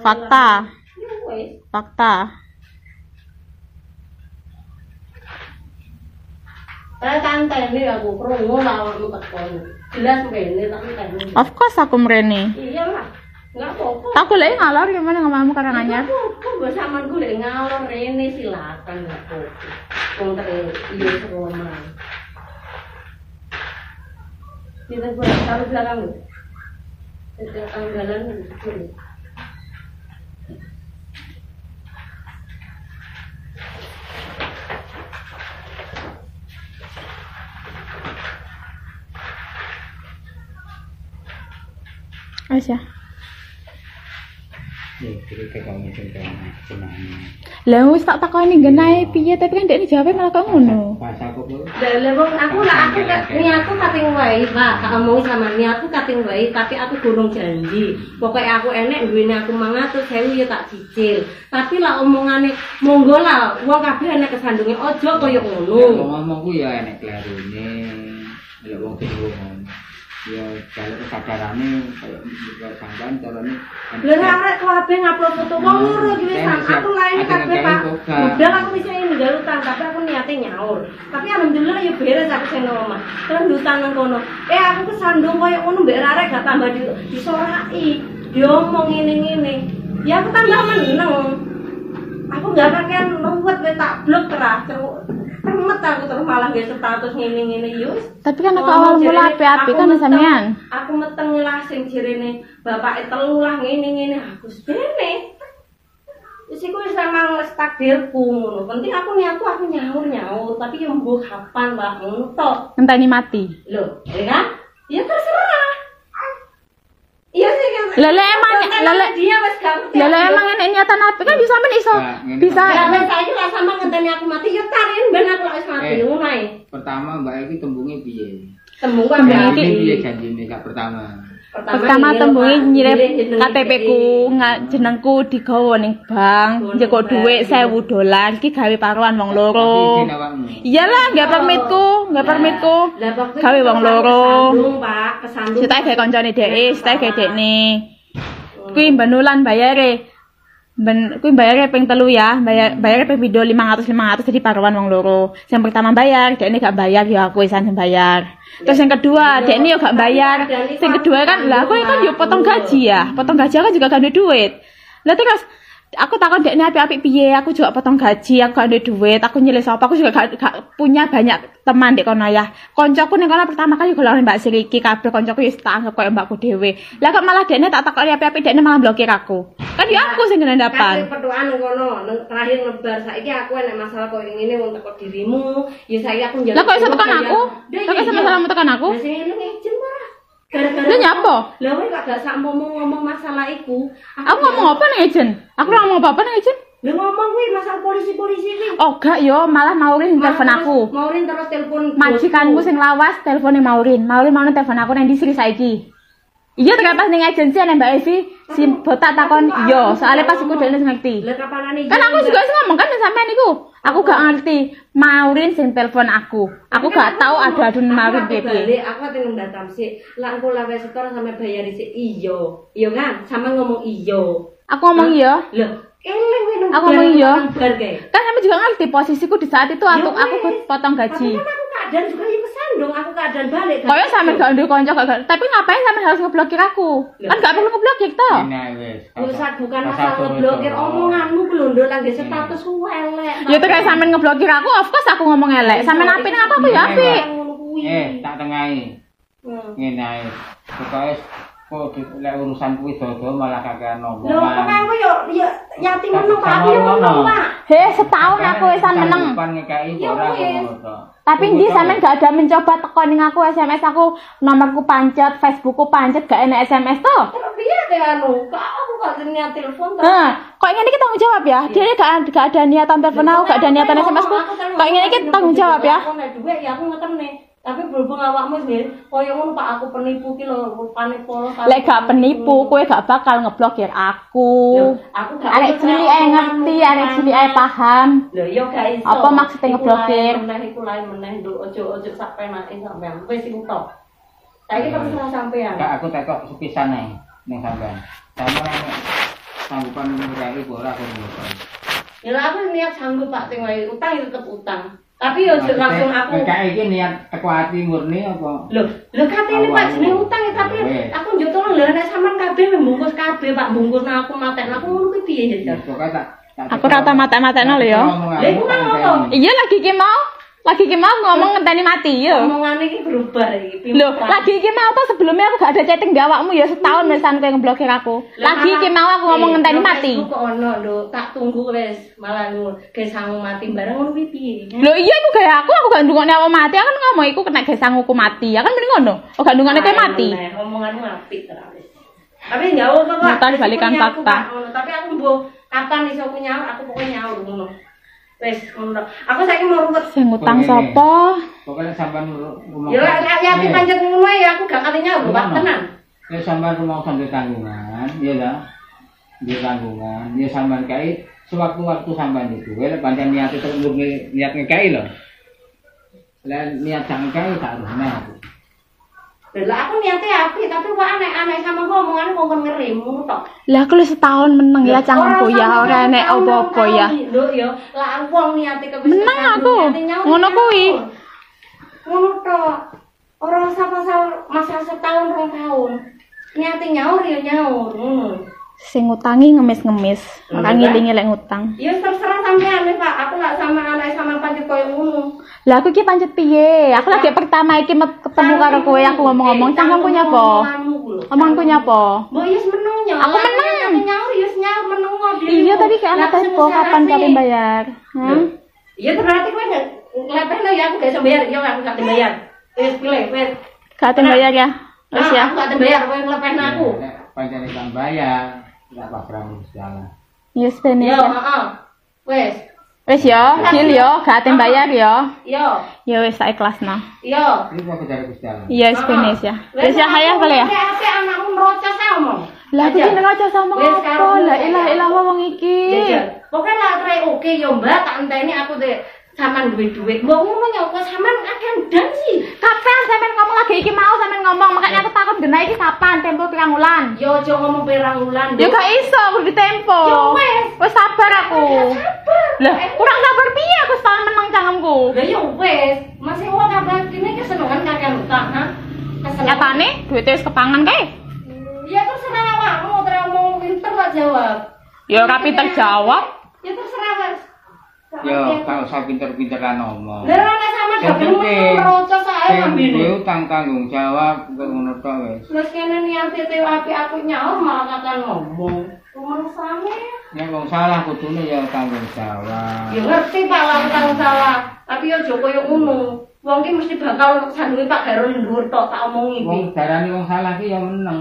Fakta, Ya wis. fakta. Aku tanteni. Of course aku mereni. Iya lah. Tak boleh ngalor gimana karanganyar. Kok mbok sampean golek ngalor rene silakan enggak apa-apa. Tere iya. Kita boleh taruh belakang. Tanggalan itu. Wes ya. Ya, jadi kayak kamu tentang senangnya. Lah wis tak takoni genahe piye tapi kan dekne jawabnya malah kok ngono. Pas aku tuh, Dalam aku lah aku niatku kating wae, Pak. Tak omong sama niatku kating wae, tapi aku gurung janji. Pokoknya aku enek duwene aku 500.000 ya tak cicil. Tapi lah omongane monggo lah wong kabeh enek kesandunge ojo koyo ya ngono. ngomongku ya enek klerune. Ya wong kedua Ya kalau kesadarannya kayak kayak sampean carane Lha ora arek kabeh ngupload foto wong loro iki wis Kan aku lain kabeh Pak. Udah aku bisa ninggal utang, tapi aku niatnya nyaur. Tapi alhamdulillah ya beres aku sing nang omah. Terus utang nang kono. Eh aku kesandung koyo ngono mbek arek gak tambah di disoraki. Diomong ngene-ngene. Ya aku tambah meneng. Aku gak kakek ruwet wis tak blok terah. Temet aku terus malah gak status ngene-ngene yo. wis. Tapi kan aku awal mula api-api kan sampean. Aku meteng lah sing jirene bapak telu lah ngene-ngene aku sedene. Wis iku wis emang takdirku ngono. Penting aku niatku aku nyaur-nyaur, tapi yang mbuh kapan Mbak ngono tok. Ngenteni mati. Loh, ya kan? Ya terserah. Iya sih kan. Lah, lah, emang- lah, lah. dia wis ganti. Lah lah emang enek niatan api kan bisa sampean iso Nah, bisa Ya wis saiki lah sama ngenteni aku mati ya tarin ben aku wis mati Eh. ngono ae. pertama Mbak Eki tembungnya piye? Tembung kan iki. piye janjine kak pertama? Pertama nyirip nyilih jeneng KTP ku nga- jenengku digawa ning bank dhuwit bank. 1000 dolar iki gawe paruan wong loro. Iyalah nggak permitku nggak permitku. Gawe wong loro. Pak, kesandung. Sitae gawe koncone dhek, sitae gawe dekne. Kuwi mbanulan bayare. Ben kuwi bayare ping telu ya, bayar bayare ping video 500 500 jadi paruan wong loro. Yang pertama bayar, dekne gak bayar ya aku isan bayar. Terus yang kedua, dekne yo gak bayar. Sing kedua kan lah aku kan yo potong gaji ya. Potong gaji aku juga gak ada duit. Lah terus aku takon dekne apik-apik piye, aku juga potong gaji, aku gak ada duit, aku nyilih sapa, aku juga gak, gak punya banyak teman di kono ya. Koncoku ning kono pertama kali golongan Mbak Siriki, kabeh koncoku wis tak anggap koyo mbakku dhewe. Lah kok malah dekne tak takoni apik-apik dekne malah blokir aku. Kan ya aku sing Kan gendapan. petuaan nang kono, terakhir ngebar saiki aku enek masalah ngene wong teko dirimu. Ya saiki aku njaluk. Lah kok iso tekan bayar. aku? Kok iso iya. masalahmu tekan aku? Gara-gara Lah nyapa? Lah kowe kok gak sak ngomong-ngomong masalah iku. Aku ngomong apa nih Ejen? Aku ora ngomong apa-apa nih Ejen? Lah ngomong kuwi masalah polisi-polisi iki. Oh gak yo, malah Maurin telepon Terus aku. Maurin terus telepon Majikanmu sing lawas teleponnya Maurin. Maurin mau telepon aku nang disri saiki. Iya terus pas ning agensi ana Mbak Evi si botak takon yo, soalnya pas iku sing ngerti. Lah kapanane Kan aku juga wis ngomong kan sampean iku. Aku gak ngerti. Maurin sing telepon aku. Aku gak tahu ada adun Maurin piye aku ate nang datam sih. Lah engko lawe setor sampe bayar sik iya. Iya kan? Sama ngomong iya. Aku ngomong iya. Lho, nang Aku ngomong iya. Kan sampe juga ngerti posisiku di saat itu aku Ya aku potong Tapi gaji. kan aku keadaan juga kesandung, aku keadaan balik. kan? Kaya sampe gak nduk kanca gak tapi ngapain sampe harus ngeblokir aku? Kan gak perlu ngeblokir toh. Ini wis. Bukan bukan masalah ngeblokir omonganmu belundul lagi status ku elek. Ya terus sampean ngeblokir aku, of course aku ngomong elek. Sampean apik nang aku ya apik. Eh, tak tengahi. Ngene ae. Pokoke kok lek urusan kuwi dodo malah kagak ngomong. Lho, kok yo yo Pak, Sama aku yo ngono. Pak. He, setahun aku wisan meneng. Ya to. Tapi ndi sampean gak ada mencoba teko ning aku SMS aku, nomorku pancet, Facebookku pancet, gak enak SMS toh. Terus piye deh anu? Kak aku gak niat telepon ta. Nah, kok ngene iki tanggung jawab ya? Dia gak, gak ada niatan telepon aku, gak ada niatan SMS ku. Kok ngene iki tanggung jawab ya? Aku nek dhuwit ya aku ngeterne. Tapi berhubung awakmu sendiri, koyo ngono Pak aku penipu ki lho, panik polo. Lek gak penipu, kowe gak bakal ngeblokir aku. Loh, aku gak Arek cilik ae ngerti, arek cilik ae paham. Lho yo gak iso. Apa maksudnya ngeblokir? lain Meneh iku lain meneh nduk ojo ojo sak penake sampean. Wis iku tok. Saiki terserah sampean. Kak aku tekok sepisan ae. nang sampean. Sampean sanggupan apa ora kok. Ya aku niat sanggup Pak sing wae utang tetep utang. Tapi yo ojo langsung aku Kayak iki niat teko ati murni apa? Loh, lho katene Pak jenenge utang ya tapi aku njuk tolong lho nek sampean kabeh membungkus kabeh Pak bungkusna aku maten aku ngono kuwi piye ya Pokoke tak tak Aku rata mata-matanya lho ya. Lah, iku nang apa? Iya lagi ki mau. Lagi ki mau ngomong ngenteni mati yo. Omongane iki berubah iki. Loh, lagi iki mau tuh sebelumnya aku gak ada chatting di awakmu ya setahun mesan kowe ngeblokir aku. Lagi iki mau aku ngomong ngenteni mati. Kok ono lho, tak tunggu wis malah ngono mati bareng ngono kuwi piye? Loh iya iku gaya aku aku gak ndungokne awak mati. Aku kan ngomong iku kena gaya sanguku mati. Ya kan mending ngono. Oh gak ndungokne kowe mati. Omonganmu apik terus. Tapi jauh kok Wis, balikan fakta. Tapi aku mbok kapan iso aku nyaur, aku pokoknya nyaur ngono. Wis ngono. Aku saiki mau ruwet Sing utang sapa? Pokoknya sampean ngomong. Ya ya aku pancet ngono ya aku gak kate nyaur, Pak, Ngono. tenan. Ya sampean rumah sambil tanggungan, ya lah. Dia tanggungan, ya sampean kai sewaktu-waktu sampean itu, ya pancen niat itu niat ngekai loh. Lah niat jangan kai tak aku. Lah aku niatnya api, tapi kok aneh-aneh sama gua omongan kok kon ngerim ngono tok. Lah aku setahun meneng ya cangkemku ya ora enek apa-apa ya. Lho ya, lah aku wong niate kepis. Meneng aku. Ngono kuwi. Ngono tok. Ora usah pasal masa setahun rong tahun. Niate nyaur ya nyaur ngono. Sing ngutangi ngemis-ngemis. Ora ngiling-ngiling ngutang. Ya terserah sampean Pak. Aku gak sama anak sama pancet koyo ngono. Lah aku ki pancet piye? Aku lagi pertama iki ketemu karo kowe aku ngomong-ngomong cangkemku nyapa? Omonganku nyapa? Mbok yes meneng nyaur. Aku. Niate Nyaur yes nyaur meneng kok. Iya tadi kayak anak tempo kapan kalian bayar? Hah? Iya berarti kowe gak lepehno ya aku gak iso bayar. Iya aku gak bayar. Wis pilih, wis. Gak bayar ya? Wis ya. aku gak bayar kowe ngelepehno aku. Pancen ikan bayar, tidak apa berang segala. Yes ben Yo, ya. heeh. Wis. Wis ya, deal ya, gak ada bayar ya. Yo, Ya wis tak ikhlasno. yo. Ini mau kejar Gusti Allah. Iya wis wis ya. Wis ya hayang kali ya. Nek anakmu merocos ae omong. Lah aku Aja. ki neraca sama Wis, apa? karo La saya. ilah ilah wong iki. Jajal. Pokoknya lah kira oke yo mbak, tak enteni aku deh saman duit duit. Mbak ngono ya, kok saman akan dan sih. Kapan sampean ngomong lagi iki mau sampean ngomong makanya aku takut gena iki kapan tempo pirang wulan. Yo aja ngomong perang bulan. Ya gak iso kudu tempo. Ya wes. Wis sabar aku. Lah, kurang sabar piye aku setahun menang cangkemku. Lah yo wes, masih wong kabar kene kesenengan kakek utang, ha? Kesenengan. Nyatane duitnya wis kepangan kae. Ya terserah awakmu, terus mau pinter kok jawab. Ya ora pinter jawab. Ya terserah mas. Yo, kalau usah pinter-pinteran ngomong. Lah nek sama penting, merocos ae sing ngambine. duwe utang tanggung jawab, kok ngono tok wis. Terus kene niat tete api aku nyaur malah kakak ngomong. Same. Nek wong salah kudune ya tanggung jawab. Ya ngerti Pak lah tanggung salah. Tapi yo aja koyo ngono. Wong ki mesti bakal sandunge Pak Garo ndur tok tak omongi iki. Wong darani wong salah ki ya meneng.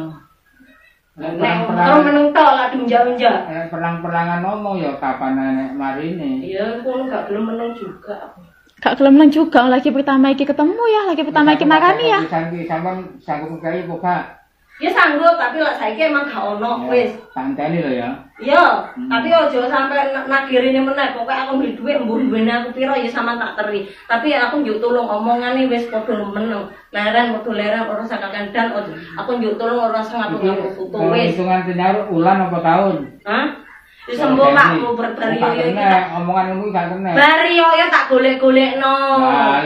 Nek terus meneng tok lah dunja-dunja. nek perang-perangan ngomong ya kapan nek marine. Ya ngono gak gelem meneng juga. Gak nang juga lagi pertama iki ketemu ya, lagi pertama iki marani ya. Sampai sampean sanggup kaya kok gak? Ya sanggup tapi lah saiki emang gak ono wis. Santeni lho ya. Iya, tapi ojo sampai nagirine meneh. Pokoke aku beli duit mbuh duwene aku piro ya sama tak teri. Tapi aku njuk tulung omongane wis padha meneng. Leren padha leren ora sakakan dan ojo. Aku njuk tulung ora sengatur ngatur foto kalau wis. hitungan penyaur ulan apa tahun? Hah? Wis sembuh Pak, mau berbari Gak yo iki. omongan ngono gak kena. Bari yo yo tak golek-golekno. Nah,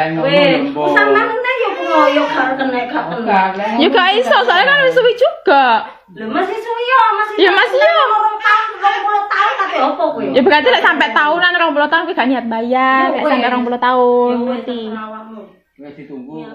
sampean meneh yo ngoyo gak kena gak kena. Lek Ya gak iso, soalnya kan wis suwi juga. Lho masih suwi yo, masih Ya, masih yo. Orang tahun, 20 tahun tapi opo kowe? Ya berarti lek sampai tahunan 20 tahun kuwi gak niat bayar, Ya, lek sampai wes. 20 tahun. Ya wis wis ditunggu Ya.